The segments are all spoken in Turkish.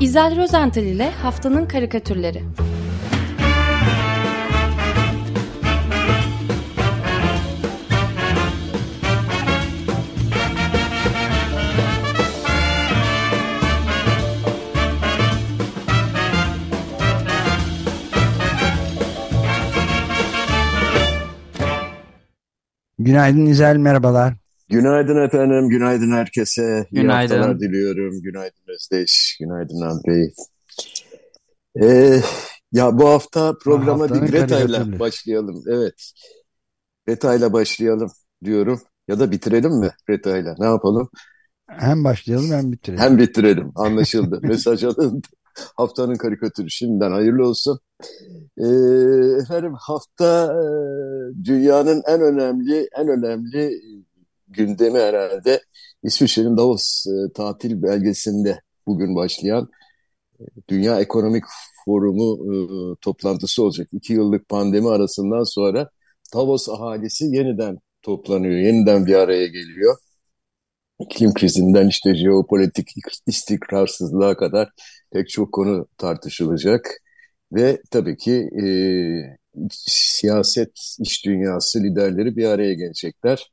İzel Rozental ile Haftanın Karikatürleri Günaydın İzel, merhabalar. Günaydın efendim, günaydın herkese. İyi Günaydın. haftalar diliyorum. Günaydın Özdeş, günaydın Andrei. Ee, ya bu hafta programa bir haftanın Greta ile karikatürleri. başlayalım. Evet, Greta ile başlayalım diyorum. Ya da bitirelim mi Greta ile? Ne yapalım? Hem başlayalım hem bitirelim. Hem bitirelim. Anlaşıldı. Mesaj alındı. Haftanın karikatürü şimdiden hayırlı olsun. Ee, efendim hafta e, dünyanın en önemli en önemli gündemi herhalde İsviçre'nin Davos e, tatil belgesinde bugün başlayan e, Dünya Ekonomik Forumu e, toplantısı olacak. İki yıllık pandemi arasından sonra Davos ahalisi yeniden toplanıyor, yeniden bir araya geliyor. İklim krizinden işte jeopolitik istikrarsızlığa kadar pek çok konu tartışılacak. Ve tabii ki e, siyaset, iş dünyası liderleri bir araya gelecekler.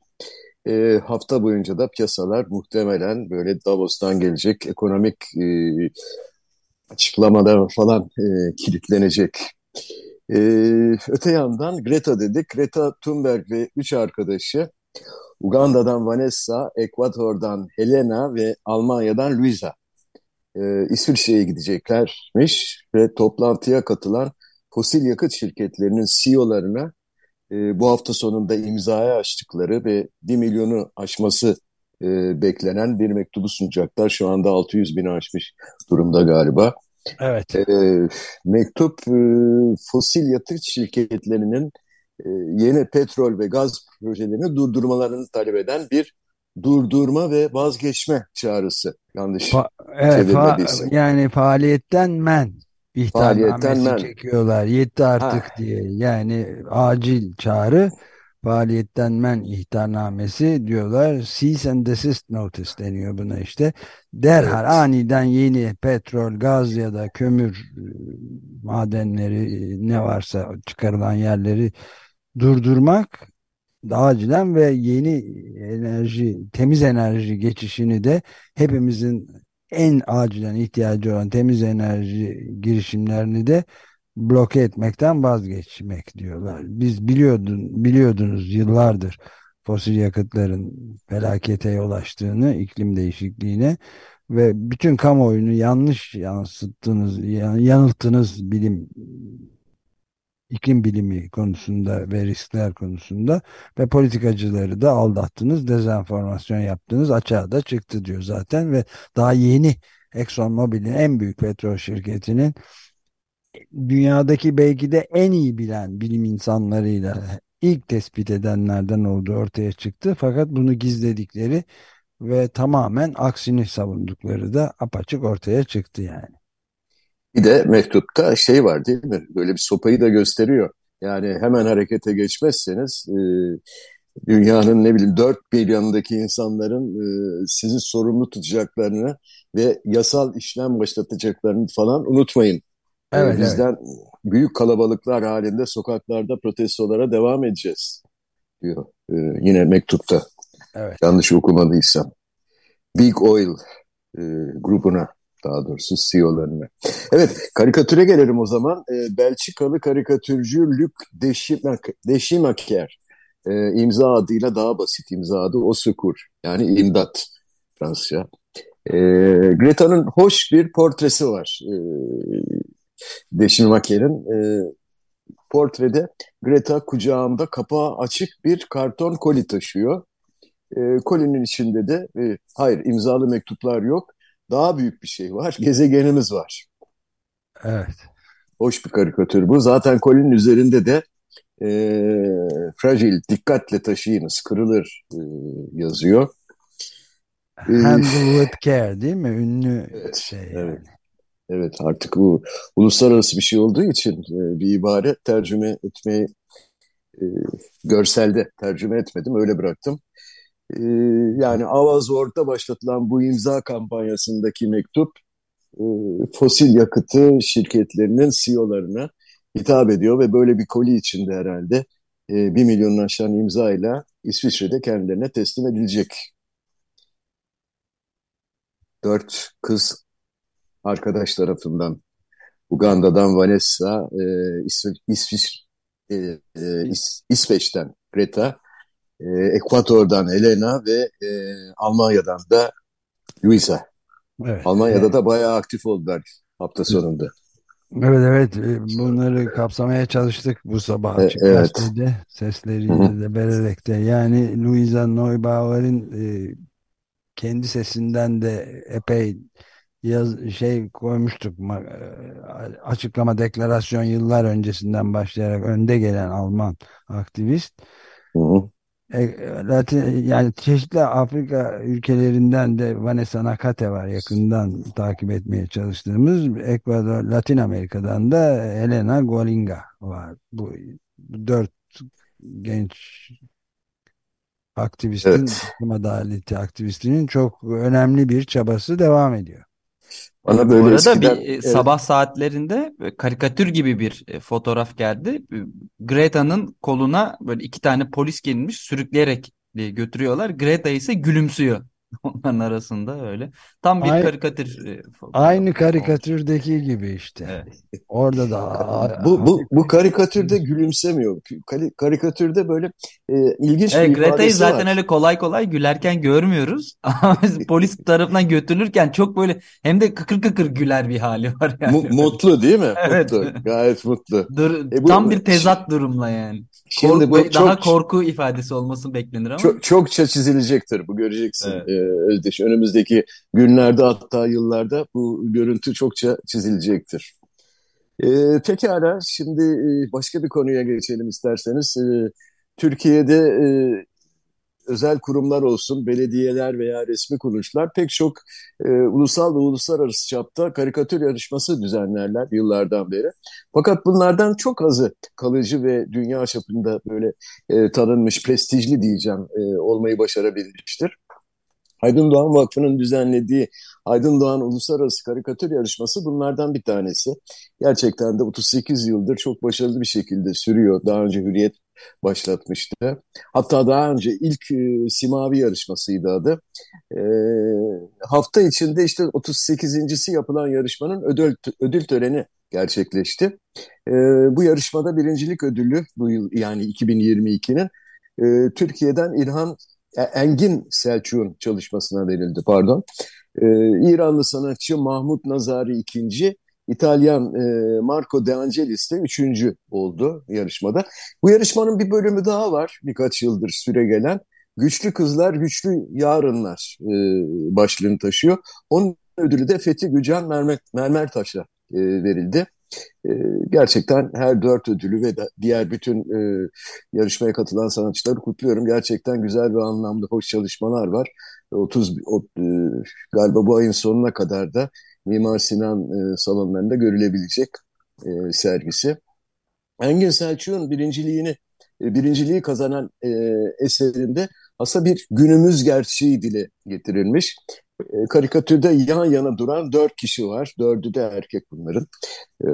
E, hafta boyunca da piyasalar muhtemelen böyle Davos'tan gelecek ekonomik e, açıklamalar falan e, kilitlenecek. E, öte yandan Greta dedik. Greta Thunberg ve üç arkadaşı Uganda'dan Vanessa, Ekvador'dan Helena ve Almanya'dan Luisa e, İsviçre'ye gideceklermiş ve toplantıya katılan fosil yakıt şirketlerinin CEO'larına e, bu hafta sonunda imzaya açtıkları ve 1 milyonu aşması e, beklenen bir mektubu sunacaklar. Şu anda 600 bini aşmış durumda galiba. Evet. E, mektup e, fosil yakıt şirketlerinin e, yeni petrol ve gaz projelerini durdurmalarını talep eden bir durdurma ve vazgeçme çağrısı. Yanlış Fa- evet, fa- yani faaliyetten men ihtarnamesi men. çekiyorlar. Yetti artık Ha, diye. Yani acil çağrı faaliyetten men ihtarnamesi diyorlar. Cease and desist notice deniyor buna işte. Derhal evet. aniden yeni petrol, gaz ya da kömür e, madenleri e, ne varsa çıkarılan yerleri durdurmak acilen ve yeni enerji, temiz enerji geçişini de hepimizin en acilen ihtiyacı olan temiz enerji girişimlerini de bloke etmekten vazgeçmek diyorlar. Biz biliyordun, biliyordunuz yıllardır fosil yakıtların felakete yol açtığını, iklim değişikliğine ve bütün kamuoyunu yanlış yansıttınız, yan- yanılttınız bilim iklim bilimi konusunda ve riskler konusunda ve politikacıları da aldattınız, dezenformasyon yaptınız, açığa da çıktı diyor zaten ve daha yeni ExxonMobil'in en büyük petrol şirketinin dünyadaki belki de en iyi bilen bilim insanlarıyla ilk tespit edenlerden olduğu ortaya çıktı. Fakat bunu gizledikleri ve tamamen aksini savundukları da apaçık ortaya çıktı yani. Bir de mektupta şey var değil mi? Böyle bir sopayı da gösteriyor. Yani hemen harekete geçmezseniz e, dünyanın ne bileyim dört bir yanındaki insanların e, sizi sorumlu tutacaklarını ve yasal işlem başlatacaklarını falan unutmayın. E, Evet evet. bizden büyük kalabalıklar halinde sokaklarda protestolara devam edeceğiz diyor e, yine mektupta. Evet. Yanlış okumadıysam. Big Oil e, grubuna daha doğrusu CEO'larına. Evet, karikatüre gelelim o zaman. E, Belçikalı karikatürcü Luc Deschimachère e, imza adıyla daha basit imza adı Osukur. Yani imdat Fransızca. E, Greta'nın hoş bir portresi var. E, Deschimachère'in e, portrede Greta kucağında kapağı açık bir karton koli taşıyor. E, kolinin içinde de e, hayır imzalı mektuplar yok. Daha büyük bir şey var. Gezegenimiz var. Evet. Hoş bir karikatür bu. Zaten kolinin üzerinde de e, fragile, dikkatle taşıyınız, kırılır e, yazıyor. Handle with care değil mi? Ünlü evet, şey evet, yani. evet. Artık bu uluslararası bir şey olduğu için e, bir ibare tercüme etmeyi e, görselde tercüme etmedim, öyle bıraktım. E, yani Avazor'da başlatılan bu imza kampanyasındaki mektup e, fosil yakıtı şirketlerinin CEO'larına hitap ediyor ve böyle bir koli içinde herhalde e, bir milyonun aşan imzayla İsviçre'de kendilerine teslim edilecek. Dört kız arkadaş tarafından Uganda'dan Vanessa, e, e, e, İs, İsveç'ten Greta, e, Ekvator'dan Elena ve e, Almanya'dan da Luisa. Evet. Almanya'da da bayağı aktif oldular hafta sonunda. Evet evet e, bunları kapsamaya çalıştık bu sabah açık evet. gazetede sesleriyle de vererek de yani Luisa Neubauer'in e, kendi sesinden de epey yaz, şey koymuştuk e, açıklama deklarasyon yıllar öncesinden başlayarak önde gelen Alman aktivist hı hı. E, Latin yani çeşitli Afrika ülkelerinden de Vanessa Nakate var yakından takip etmeye çalıştığımız Ekvador Latin Amerika'dan da Elena Golinga var bu, bu dört genç aktivistin evet. adaleti aktivistinin çok önemli bir çabası devam ediyor. Bana böyle Bu arada eskiden, bir e, evet. sabah saatlerinde karikatür gibi bir e, fotoğraf geldi. Greta'nın koluna böyle iki tane polis gelmiş sürükleyerek götürüyorlar. Greta ise gülümsüyor onların arasında öyle. Tam bir aynı, karikatür. E, aynı karikatürdeki gibi işte. Evet. Orada da bu bu bu karikatürde gülümsemiyor. Karikatürde böyle e, ilginç evet, bir Greta'yı zaten var. öyle kolay kolay gülerken görmüyoruz. Polis tarafından götürülürken çok böyle hem de kıkır kıkır güler bir hali var yani. mutlu değil mi? Evet. Mutlu. Gayet mutlu. Dur, e, bu, tam bir tezat durumla yani. Şimdi bu çok, daha korku ifadesi olması beklenir ama. Çok, çokça çizilecektir bu göreceksin evet. ee, Özdeş. Önümüzdeki günlerde hatta yıllarda bu görüntü çokça çizilecektir. Ee, pekala şimdi e, başka bir konuya geçelim isterseniz. Ee, Türkiye'de e, özel kurumlar olsun, belediyeler veya resmi kuruluşlar pek çok e, ulusal ve uluslararası çapta karikatür yarışması düzenlerler yıllardan beri. Fakat bunlardan çok azı kalıcı ve dünya çapında böyle e, tanınmış, prestijli diyeceğim e, olmayı başarabilmiştir. Aydın Doğan Vakfı'nın düzenlediği Aydın Doğan Uluslararası Karikatür Yarışması bunlardan bir tanesi. Gerçekten de 38 yıldır çok başarılı bir şekilde sürüyor. Daha önce Hürriyet başlatmıştı. Hatta daha önce ilk e, Simavi yarışmasıydı adı. E, hafta içinde işte 38.si yapılan yarışmanın ödül, ödül töreni gerçekleşti. E, bu yarışmada birincilik ödülü bu yıl yani 2022'nin e, Türkiye'den İlhan Engin Selçuk'un çalışmasına verildi pardon. E, İranlı sanatçı Mahmut Nazari ikinci, İtalyan e, Marco De Angelis de üçüncü oldu yarışmada. Bu yarışmanın bir bölümü daha var birkaç yıldır süre gelen. Güçlü Kızlar, Güçlü Yarınlar e, başlığını taşıyor. Onun ödülü de Fethi Gücan Mermer, Mermertaş'a e, verildi. E, gerçekten her dört ödülü ve diğer bütün e, yarışmaya katılan sanatçıları kutluyorum. Gerçekten güzel ve anlamlı hoş çalışmalar var. 30 o, e, galiba bu ayın sonuna kadar da Mimar Sinan e, salonlarında görülebilecek e, sergisi. Engin Selçuk'un birinciliğini birinciliği kazanan eserinde aslında bir günümüz gerçeği dile getirilmiş. E, karikatürde yan yana duran dört kişi var. Dördü de erkek bunların. E,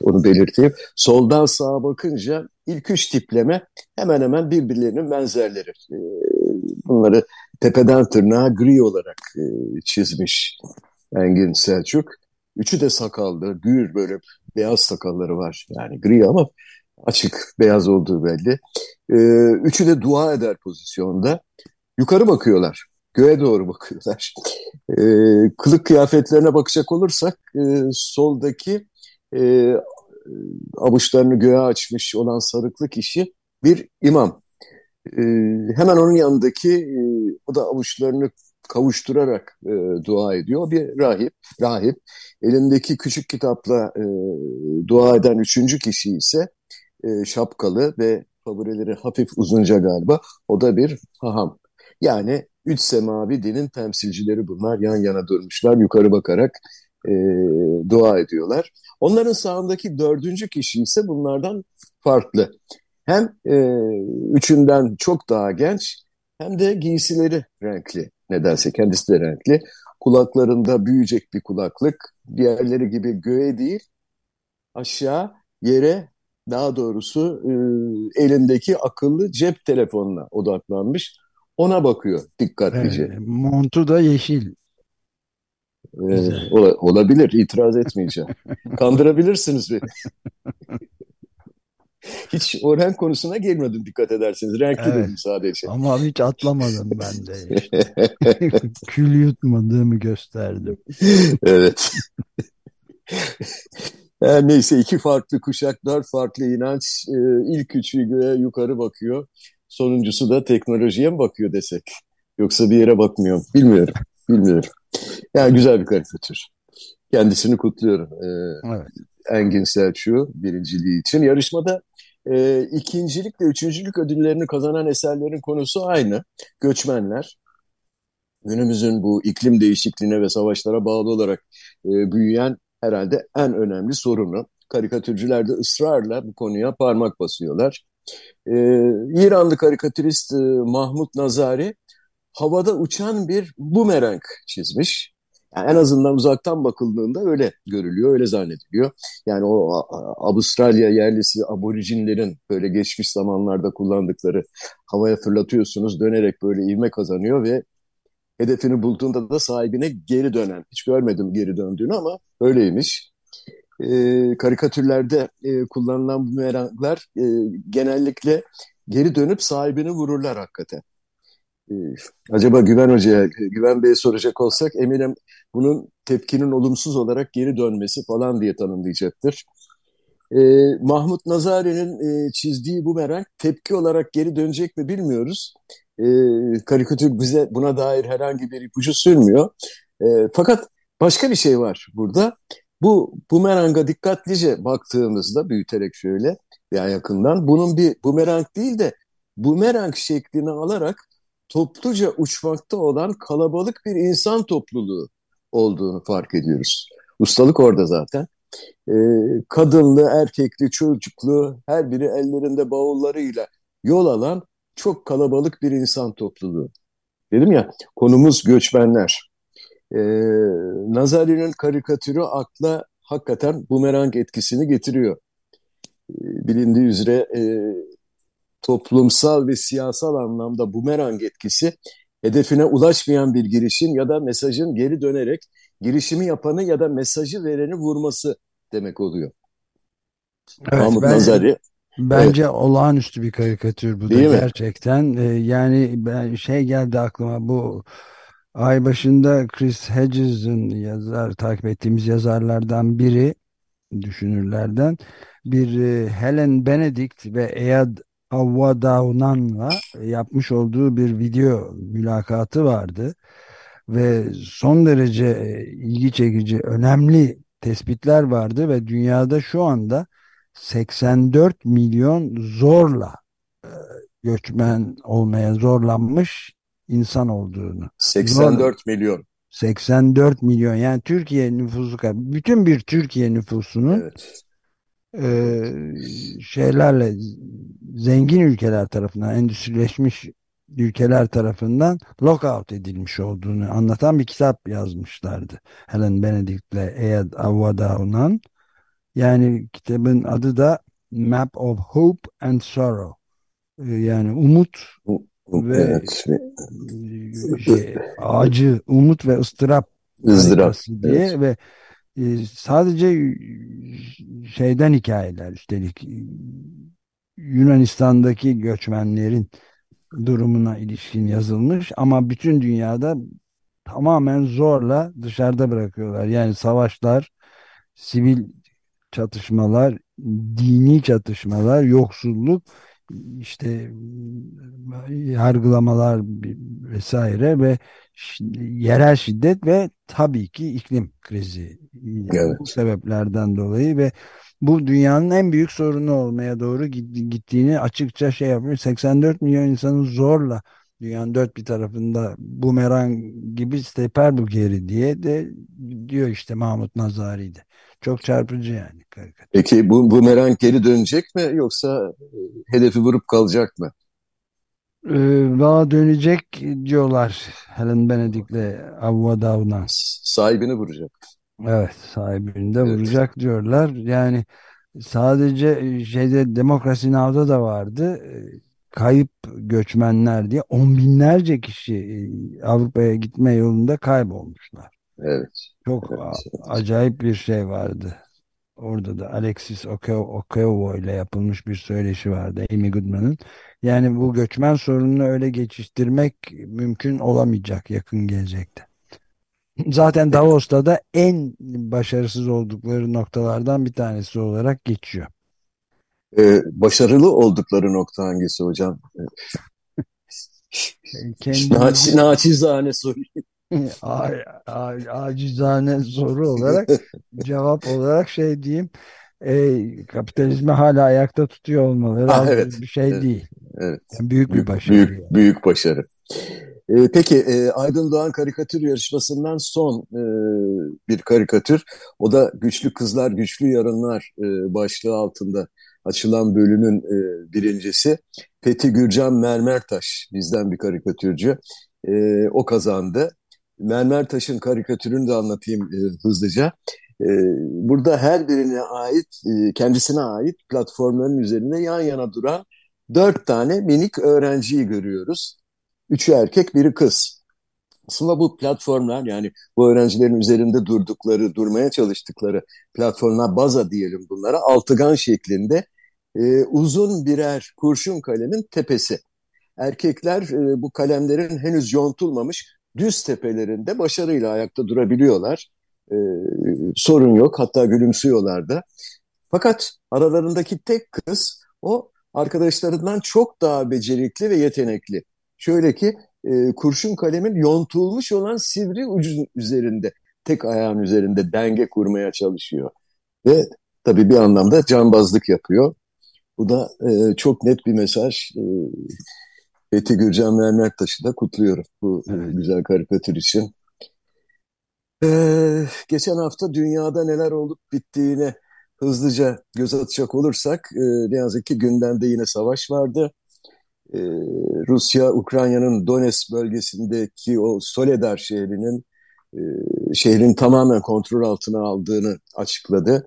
onu belirteyim. Soldan sağa bakınca ilk üç tipleme hemen hemen birbirlerinin benzerleri. E, bunları tepeden tırnağa gri olarak çizmiş Engin Selçuk. Üçü de sakallı, gür böyle beyaz sakalları var. Yani gri ama açık beyaz olduğu belli. Üçü de dua eder pozisyonda. Yukarı bakıyorlar. Göğe doğru bakıyorlar. Ee, kılık kıyafetlerine bakacak olursak e, soldaki e, avuçlarını göğe açmış olan sarıklı kişi bir imam. E, hemen onun yanındaki e, o da avuçlarını kavuşturarak e, dua ediyor. Bir rahip, rahip elindeki küçük kitapla e, dua eden üçüncü kişi ise e, şapkalı ve favorileri hafif uzunca galiba. O da bir haham. Yani üç semavi dinin temsilcileri bunlar yan yana durmuşlar yukarı bakarak e, dua ediyorlar. Onların sağındaki dördüncü kişi ise bunlardan farklı. Hem e, üçünden çok daha genç hem de giysileri renkli nedense kendisi de renkli. Kulaklarında büyüyecek bir kulaklık. Diğerleri gibi göğe değil aşağı yere daha doğrusu e, elindeki akıllı cep telefonuna odaklanmış. Ona bakıyor dikkatlice. Evet, montu da yeşil. Ee, ola, olabilir, itiraz etmeyeceğim. Kandırabilirsiniz beni. Hiç o renk konusuna girmedim dikkat ederseniz. Renkli evet. dedim sadece. Ama hiç atlamadım ben de. Işte. Kül yutmadığımı gösterdim. evet. Her neyse iki farklı kuşak, dört farklı inanç. Ee, ilk üçü yukarı bakıyor. Sonuncusu da teknolojiye mi bakıyor desek? Yoksa bir yere bakmıyor. Bilmiyorum. Bilmiyorum. Yani güzel bir karikatür. Kendisini kutluyorum. Ee, evet. Engin Selçuk birinciliği için. Yarışmada e, ikincilik ve üçüncülük ödüllerini kazanan eserlerin konusu aynı. Göçmenler. Günümüzün bu iklim değişikliğine ve savaşlara bağlı olarak e, büyüyen herhalde en önemli sorunu. Karikatürcüler de ısrarla bu konuya parmak basıyorlar. Ee, İranlı karikatürist e, Mahmut Nazari havada uçan bir bumerang çizmiş. Yani en azından uzaktan bakıldığında öyle görülüyor, öyle zannediliyor. Yani o Avustralya yerlisi aborijinlerin böyle geçmiş zamanlarda kullandıkları havaya fırlatıyorsunuz, dönerek böyle ivme kazanıyor ve hedefini bulduğunda da sahibine geri dönen. Hiç görmedim geri döndüğünü ama öyleymiş. E, karikatürlerde e, kullanılan bu meraklar e, genellikle geri dönüp sahibini vururlar hakikaten. E, acaba Güven Hoca'ya, Güven Bey'e soracak olsak eminim bunun tepkinin olumsuz olarak geri dönmesi falan diye tanımlayacaktır. E, Mahmut Nazari'nin e, çizdiği bu merak tepki olarak geri dönecek mi bilmiyoruz e, karikatür bize buna dair herhangi bir ipucu sürmüyor. E, fakat başka bir şey var burada. Bu bumeranga dikkatlice baktığımızda büyüterek şöyle veya yakından bunun bir bumerang değil de bumerang şeklini alarak topluca uçmakta olan kalabalık bir insan topluluğu olduğunu fark ediyoruz. Ustalık orada zaten. Ee, kadınlı, erkekli, çocuklu her biri ellerinde bavullarıyla yol alan çok kalabalık bir insan topluluğu. Dedim ya konumuz göçmenler. Ee, Nazari'nin karikatürü akla hakikaten bumerang etkisini getiriyor. Ee, bilindiği üzere e, toplumsal ve siyasal anlamda bumerang etkisi hedefine ulaşmayan bir girişim ya da mesajın geri dönerek girişimi yapanı ya da mesajı vereni vurması demek oluyor. Evet, Mahmut ben, Nazari Bence evet. olağanüstü bir karikatür bu Değil da mi? gerçekten. Ee, yani ben şey geldi aklıma bu ay başında Chris Hedges'in yazar takip ettiğimiz yazarlardan biri düşünürlerden bir e, Helen Benedict ve Eyad Avvadaunan'la yapmış olduğu bir video mülakatı vardı ve son derece e, ilgi çekici önemli tespitler vardı ve dünyada şu anda 84 milyon zorla e, göçmen olmaya zorlanmış insan olduğunu. 84 zorla, milyon. 84 milyon yani Türkiye nüfusu bütün bir Türkiye nüfusunun evet. e, şeylerle zengin ülkeler tarafından endüstrileşmiş ülkeler tarafından lockout edilmiş olduğunu anlatan bir kitap yazmışlardı. Helen Benedict ile Eyad Avvadahunan. Yani kitabın adı da Map of Hope and Sorrow. Ee, yani umut ve evet. şey, acı, umut ve ıstırap ızdırap diye evet. ve e, sadece şeyden hikayeler üstelik Yunanistan'daki göçmenlerin durumuna ilişkin yazılmış ama bütün dünyada tamamen zorla dışarıda bırakıyorlar. Yani savaşlar, sivil çatışmalar, dini çatışmalar, yoksulluk, işte yargılamalar vesaire ve yerel şiddet ve tabii ki iklim krizi. Evet. Bu sebeplerden dolayı ve bu dünyanın en büyük sorunu olmaya doğru gittiğini açıkça şey yapıyor. 84 milyon insanın zorla dünyanın dört bir tarafında bumerang gibi steper bu geri diye de diyor işte Mahmut Nazari'de. Çok çarpıcı yani karikatür. Peki bu, bu merak geri dönecek mi yoksa e, hedefi vurup kalacak mı? Bana dönecek diyorlar Helen Benedict'le Avva Davnan. Sahibini vuracak. Evet sahibini de vuracak evet. diyorlar. Yani sadece şeyde Demokrasi Now'da da vardı. Kayıp göçmenler diye on binlerce kişi Avrupa'ya gitme yolunda kaybolmuşlar. Evet. Çok evet, acayip bir şey vardı. Orada da Alexis Okeowo ile yapılmış bir söyleşi vardı Amy Goodman'ın. Yani bu göçmen sorununu öyle geçiştirmek mümkün olamayacak yakın gelecekte. Zaten Davos'ta da en başarısız oldukları noktalardan bir tanesi olarak geçiyor. Ee, başarılı oldukları nokta hangisi hocam? Kendinizi... Naçiz, sorayım. acizane soru olarak cevap olarak şey diyeyim e, kapitalizmi hala ayakta tutuyor olmaları ha, evet, bir şey evet, değil. Evet. Yani büyük bir başarı. Büyük, yani. büyük başarı. E, peki e, Aydın Doğan karikatür yarışmasından son e, bir karikatür. O da Güçlü Kızlar Güçlü Yarınlar e, başlığı altında açılan bölümün e, birincisi. Fethi Gürcan Mermertaş bizden bir karikatürcü. E, o kazandı. Mermertaş'ın karikatürünü de anlatayım e, hızlıca. E, burada her birine ait, e, kendisine ait platformların üzerinde yan yana duran dört tane minik öğrenciyi görüyoruz. Üçü erkek, biri kız. Aslında bu platformlar yani bu öğrencilerin üzerinde durdukları, durmaya çalıştıkları platformlar baza diyelim bunlara altıgan şeklinde e, uzun birer kurşun kalemin tepesi. Erkekler e, bu kalemlerin henüz yontulmamış düz tepelerinde başarıyla ayakta durabiliyorlar. E, sorun yok hatta gülümsüyorlar da. Fakat aralarındaki tek kız o arkadaşlarından çok daha becerikli ve yetenekli. Şöyle ki e, kurşun kalemin yontulmuş olan sivri ucun üzerinde, tek ayağın üzerinde denge kurmaya çalışıyor. Ve tabii bir anlamda cambazlık yapıyor. Bu da e, çok net bir mesaj. E, Fethi Gürcan Mermertaş'ı da kutluyorum bu evet. güzel karikatür için. Ee, geçen hafta dünyada neler olup bittiğine hızlıca göz atacak olursak e, ne yazık ki gündemde yine savaş vardı. E, Rusya, Ukrayna'nın Donetsk bölgesindeki o Soledar şehrinin e, şehrin tamamen kontrol altına aldığını açıkladı.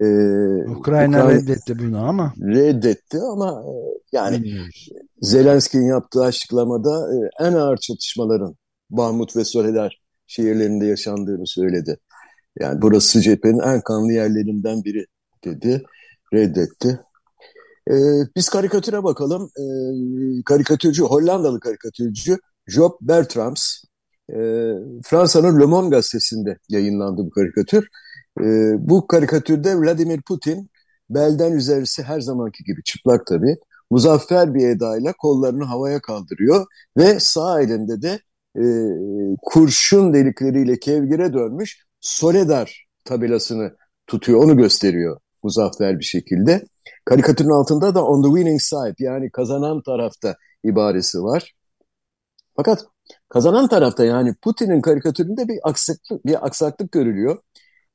E, Ukrayna, Ukrayna reddetti bunu ama. Reddetti ama e, yani Bilmiyoruz. Zelenski'nin yaptığı açıklamada e, en ağır çatışmaların Bahmut ve Soledar şehirlerinde yaşandığını söyledi. Yani burası cephenin en kanlı yerlerinden biri dedi, reddetti. Ee, biz karikatüre bakalım. Ee, karikatürcü, Hollandalı karikatürcü Job Bertrams. Ee, Fransa'nın Le Monde gazetesinde yayınlandı bu karikatür. Ee, bu karikatürde Vladimir Putin belden üzerisi her zamanki gibi çıplak tabii. Muzaffer bir edayla kollarını havaya kaldırıyor ve sağ elinde de e, kurşun delikleriyle kevgire dönmüş Soledar tabelasını tutuyor, onu gösteriyor muzaffer bir şekilde. Karikatürün altında da on the winning side yani kazanan tarafta ibaresi var. Fakat kazanan tarafta yani Putin'in karikatüründe bir aksaklık, bir aksaklık görülüyor.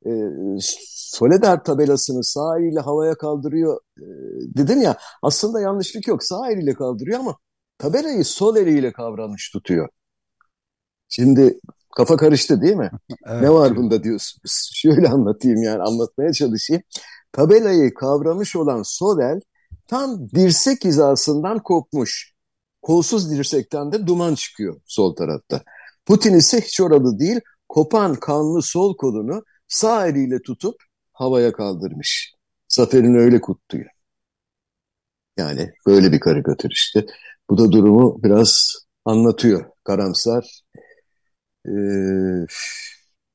E, Soledar tabelasını sağ eliyle havaya kaldırıyor e, dedim ya aslında yanlışlık yok sağ eliyle kaldırıyor ama tabelayı sol eliyle kavramış tutuyor. Şimdi kafa karıştı değil mi? Evet. Ne var bunda diyorsunuz? Şöyle anlatayım yani anlatmaya çalışayım. Tabelayı kavramış olan sol el tam dirsek hizasından kopmuş. Kolsuz dirsekten de duman çıkıyor sol tarafta. Putin ise hiç oralı değil, kopan kanlı sol kolunu sağ eliyle tutup havaya kaldırmış. Zaferini öyle kutluyor. Yani böyle bir karikatür işte. Bu da durumu biraz anlatıyor. Karamsar, e,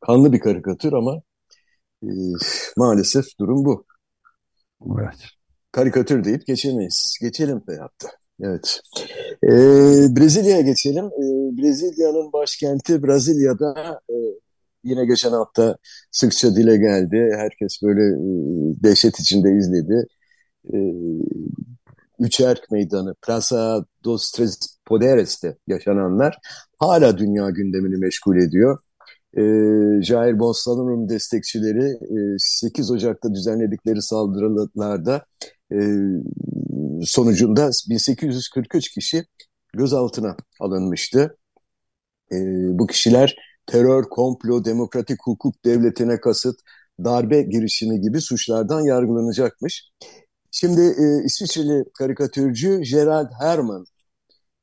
kanlı bir karikatür ama e, maalesef durum bu. Evet. Karikatür deyip geçemeyiz. Geçelim hayatta. Evet. E, Brezilya'ya geçelim. E, Brezilya'nın başkenti Brezilya'da e, yine geçen hafta sıkça dile geldi. Herkes böyle e, dehşet içinde izledi. E, Üçerk Meydanı, Praça dos Três Poderes'te yaşananlar hala dünya gündemini meşgul ediyor. E, Jair Bolsonaro'nun destekçileri e, 8 Ocak'ta düzenledikleri saldırılarda e, sonucunda 1843 kişi gözaltına alınmıştı. E, bu kişiler terör, komplo, demokratik hukuk devletine kasıt, darbe girişimi gibi suçlardan yargılanacakmış. Şimdi e, İsviçreli karikatürcü Gerald Hermann,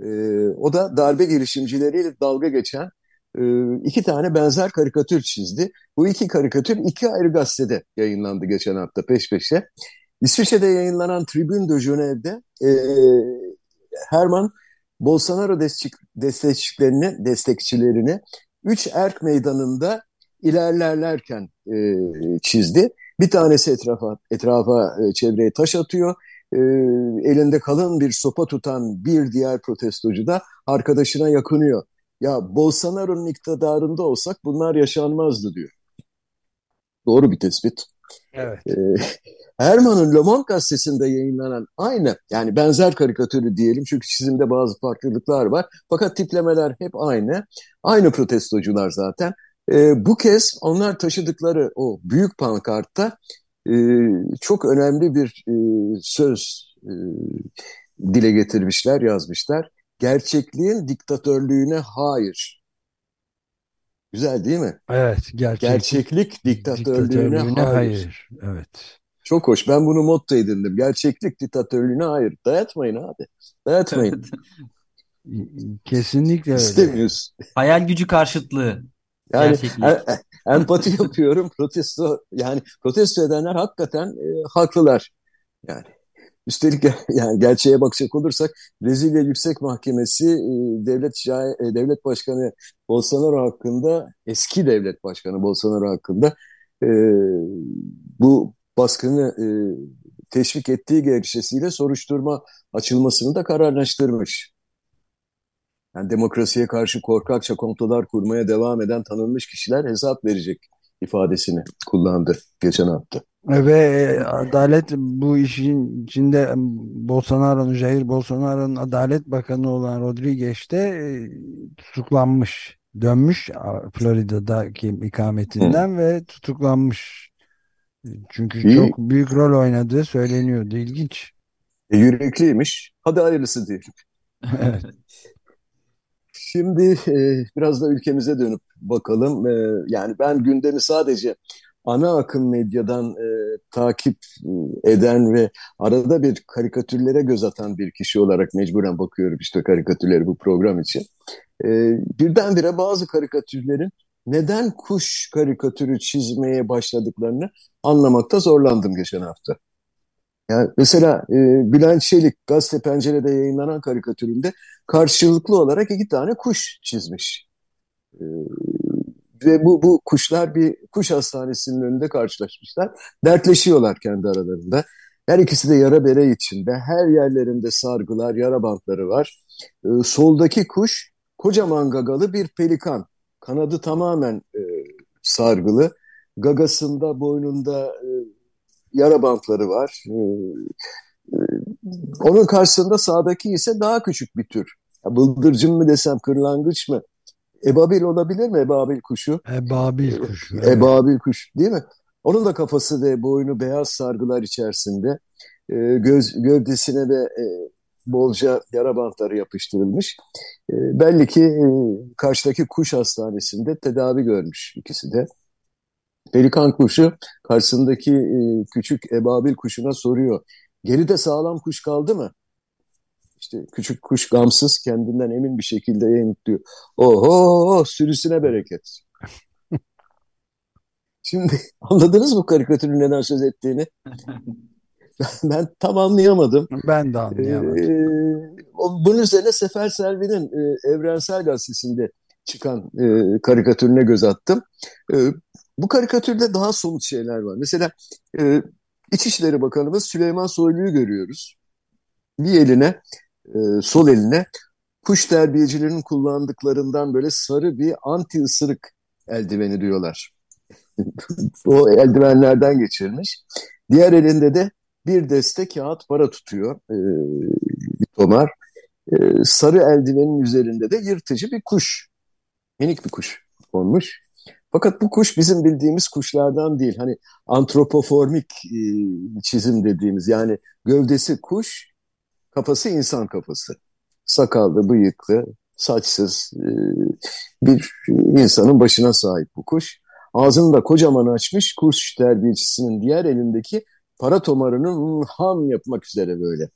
e, o da darbe girişimcileriyle dalga geçen e, iki tane benzer karikatür çizdi. Bu iki karikatür iki ayrı gazetede yayınlandı geçen hafta peş peşe. İsviçre'de yayınlanan Tribune de Genève'de e, Herman Bolsonaro destek, destekçilerini, destekçilerini üç erk meydanında ilerlerlerken e, çizdi. Bir tanesi etrafa, etrafa e, çevreye taş atıyor. E, elinde kalın bir sopa tutan bir diğer protestocu da arkadaşına yakınıyor. Ya Bolsonaro'nun iktidarında olsak bunlar yaşanmazdı diyor. Doğru bir tespit. Evet. E, Herman'ın Le Monde gazetesinde yayınlanan aynı yani benzer karikatürü diyelim çünkü çizimde bazı farklılıklar var. Fakat tiplemeler hep aynı. Aynı protestocular zaten. E, bu kez onlar taşıdıkları o büyük pankartta e, çok önemli bir e, söz e, dile getirmişler, yazmışlar. Gerçekliğin diktatörlüğüne hayır. Güzel değil mi? Evet, gerçek, gerçeklik diktatörlüğüne, diktatörlüğüne hayır. hayır. Evet. Çok hoş. Ben bunu motto edindim. Gerçeklik diktatörlüğüne hayır. Dayatmayın abi. Dayatmayın. Kesinlikle öyle. İstemiyoruz. Hayal gücü karşıtlığı. Yani empati yapıyorum. Protesto yani protesto edenler hakikaten e, haklılar. Yani üstelik yani gerçeğe bakacak olursak Brezilya Yüksek Mahkemesi e, devlet e, devlet başkanı Bolsonaro hakkında eski devlet başkanı Bolsonaro hakkında e, bu baskını e, teşvik ettiği gerekçesiyle soruşturma açılmasını da kararlaştırmış. Yani demokrasiye karşı korkakça komplolar kurmaya devam eden tanınmış kişiler hesap verecek ifadesini kullandı geçen hafta. Ve adalet bu işin içinde Bolsonaro'nun, Jair Bolsonaro'nun adalet bakanı olan Rodriguez de e, tutuklanmış. Dönmüş Florida'daki ikametinden Hı. ve tutuklanmış. Çünkü İyi. çok büyük rol oynadığı söyleniyordu. İlginç. E, yürekliymiş. Hadi hayırlısı diyelim. evet. Şimdi e, biraz da ülkemize dönüp bakalım. E, yani ben gündemi sadece ana akım medyadan e, takip e, eden ve arada bir karikatürlere göz atan bir kişi olarak mecburen bakıyorum işte karikatürleri bu program için. E, birdenbire bazı karikatürlerin neden kuş karikatürü çizmeye başladıklarını anlamakta zorlandım geçen hafta. Yani mesela e, Bülent Çelik gazete pencerede yayınlanan karikatüründe karşılıklı olarak iki tane kuş çizmiş. E, ve bu, bu kuşlar bir kuş hastanesinin önünde karşılaşmışlar. Dertleşiyorlar kendi aralarında. Her ikisi de yara bere içinde. Her yerlerinde sargılar, yara bantları var. E, soldaki kuş kocaman gagalı bir pelikan. Kanadı tamamen e, sargılı. Gagasında, boynunda e, yara bantları var. E, e, onun karşısında sağdaki ise daha küçük bir tür. Ya, bıldırcın mı desem, kırlangıç mı? Ebabil olabilir mi ebabil kuşu? Ebabil kuşu. Evet. Ebabil kuş değil mi? Onun da kafası ve boynu beyaz sargılar içerisinde. E, göz, gövdesine de e, bolca yara bantları yapıştırılmış. E, belli ki e, karşıdaki kuş hastanesinde tedavi görmüş ikisi de. Pelikan kuşu karşısındaki e, küçük ebabil kuşuna soruyor. Geride sağlam kuş kaldı mı? İşte küçük kuş gamsız kendinden emin bir şekilde yanıtlıyor. Oho sürüsüne bereket. Şimdi anladınız mı karikatürün neden söz ettiğini? ben tam anlayamadım. Ben de anlayamadım. Ee, bunun üzerine Sefer Selvi'nin e, Evrensel Gazetesi'nde çıkan e, karikatürüne göz attım. E, bu karikatürde daha somut şeyler var. Mesela e, İçişleri Bakanımız Süleyman Soylu'yu görüyoruz. Bir eline e, sol eline kuş terbiyecilerinin kullandıklarından böyle sarı bir anti ısırık eldiveni diyorlar. o eldivenlerden geçirmiş. Diğer elinde de bir deste kağıt para tutuyor. E, tomar. E, sarı eldivenin üzerinde de yırtıcı bir kuş. Minik bir kuş konmuş. Fakat bu kuş bizim bildiğimiz kuşlardan değil. Hani antropoformik e, çizim dediğimiz yani gövdesi kuş, Kafası insan kafası. sakallı, bıyıklı, saçsız e, bir insanın başına sahip bu kuş. Ağzını da kocaman açmış kuş terbiyecisinin diğer elindeki para tomarını ham yapmak üzere böyle.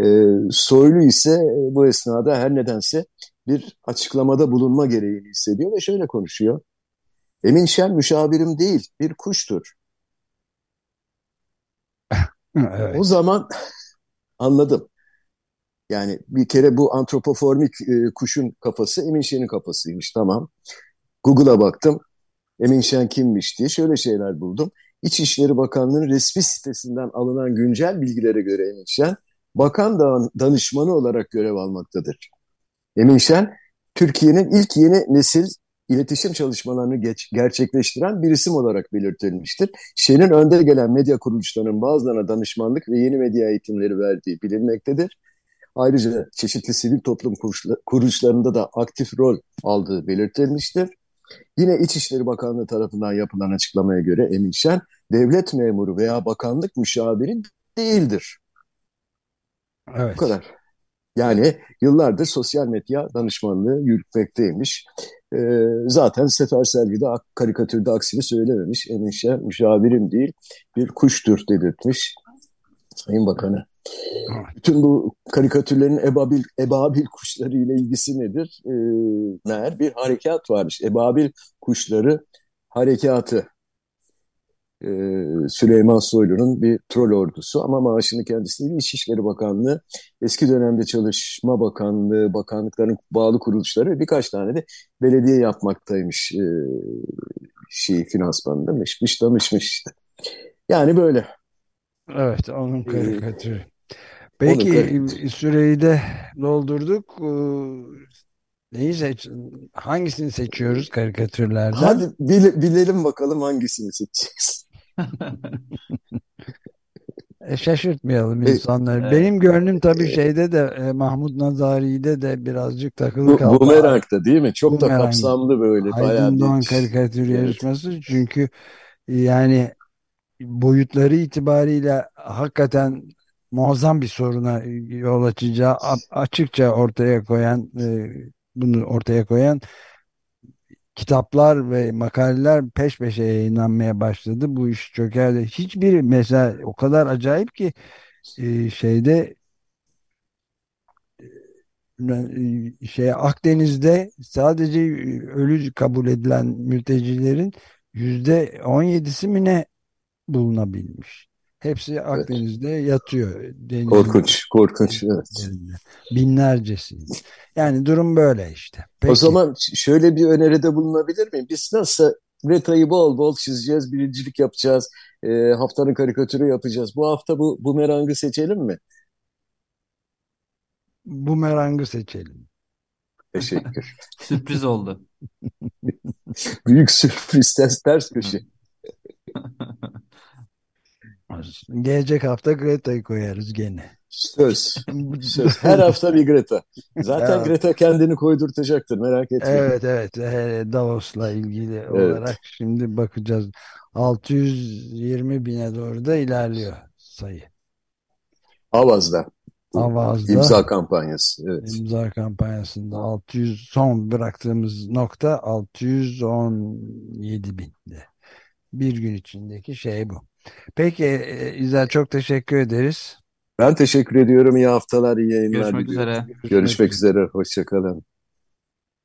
E, soylu ise e, bu esnada her nedense bir açıklamada bulunma gereğini hissediyor ve şöyle konuşuyor. Emin Şen müşavirim değil, bir kuştur. evet. O zaman anladım. Yani bir kere bu antropoformik e, kuşun kafası Emin Şen'in kafasıymış tamam. Google'a baktım. Emin Şen kimmiş diye şöyle şeyler buldum. İçişleri Bakanlığı'nın resmi sitesinden alınan güncel bilgilere göre Emin Şen, bakan danışmanı olarak görev almaktadır. Emin Şen, Türkiye'nin ilk yeni nesil iletişim çalışmalarını geç, gerçekleştiren bir isim olarak belirtilmiştir. Şen'in önde gelen medya kuruluşlarının bazılarına danışmanlık ve yeni medya eğitimleri verdiği bilinmektedir. Ayrıca çeşitli sivil toplum kuruluşlarında da aktif rol aldığı belirtilmiştir. Yine İçişleri Bakanlığı tarafından yapılan açıklamaya göre Emin Şen, devlet memuru veya bakanlık müşaviri değildir. Evet. Bu kadar. Yani yıllardır sosyal medya danışmanlığı yürütmekteymiş. Ee, zaten Sefer Selvi'de karikatürde aksini söylememiş. Emin Şen müşavirim değil bir kuştur dedirtmiş. Sayın Bakanı. Bütün bu karikatürlerin ebabil, ebabil kuşları ile ilgisi nedir? Ee, meğer bir harekat varmış. Ebabil kuşları harekatı. Ee, Süleyman Soylu'nun bir troll ordusu ama maaşını kendisi değil İçişleri Bakanlığı, eski dönemde Çalışma Bakanlığı, bakanlıkların bağlı kuruluşları birkaç tane de belediye yapmaktaymış e, şey finansmanında mışmış da mışmış işte. Yani böyle. Evet onun karikatürü. Peki süreyi de doldurduk. Ee, neyi seç hangisini seçiyoruz karikatürlerden? Hadi bile, bilelim bakalım hangisini seçeceğiz. e, şaşırtmayalım insanları. Evet. Benim gönlüm tabii şeyde de e, Mahmut Nazari'de de birazcık takılı kaldı. Bumerang'da değil mi? Çok Bumerang. da kapsamlı böyle. Aydın Doğan karikatür evet. yarışması. Çünkü yani boyutları itibariyle hakikaten muazzam bir soruna yol açacağı açıkça ortaya koyan e, bunu ortaya koyan kitaplar ve makaleler peş peşe yayınlanmaya başladı. Bu iş çökerdi. Hiçbir mesela o kadar acayip ki e, şeyde e, şey Akdeniz'de sadece ölü kabul edilen mültecilerin yüzde on yedisi mi ne bulunabilmiş. Hepsi Akdeniz'de evet. yatıyor. Denizde. Korkunç, korkunç. Evet. Binlercesi. Yani durum böyle işte. Peki. O zaman şöyle bir öneride bulunabilir miyim? Biz nasıl Greta'yı bol bol çizeceğiz, birincilik yapacağız, e, haftanın karikatürü yapacağız. Bu hafta bu bumerangı seçelim mi? Bumerangı seçelim. Teşekkür. Sürpriz oldu. Büyük sürpriz, ters, ters köşe. Gelecek hafta Greta'yı koyarız gene. Söz. Söz. Her hafta bir Greta. Zaten ya. Greta kendini koydurtacaktır merak etmeyin. Evet evet. Davos'la ilgili evet. olarak şimdi bakacağız. 620 bine doğru da ilerliyor sayı. Avaz'da. Avaz'da. İmza kampanyası. Evet. İmza kampanyasında 600 son bıraktığımız nokta 617 binde. Bir gün içindeki şey bu. Peki e, İzel çok teşekkür ederiz. Ben teşekkür ediyorum. İyi haftalar, iyi yayınlar. Görüşmek üzere. Görüşmek üzere. Hoşçakalın.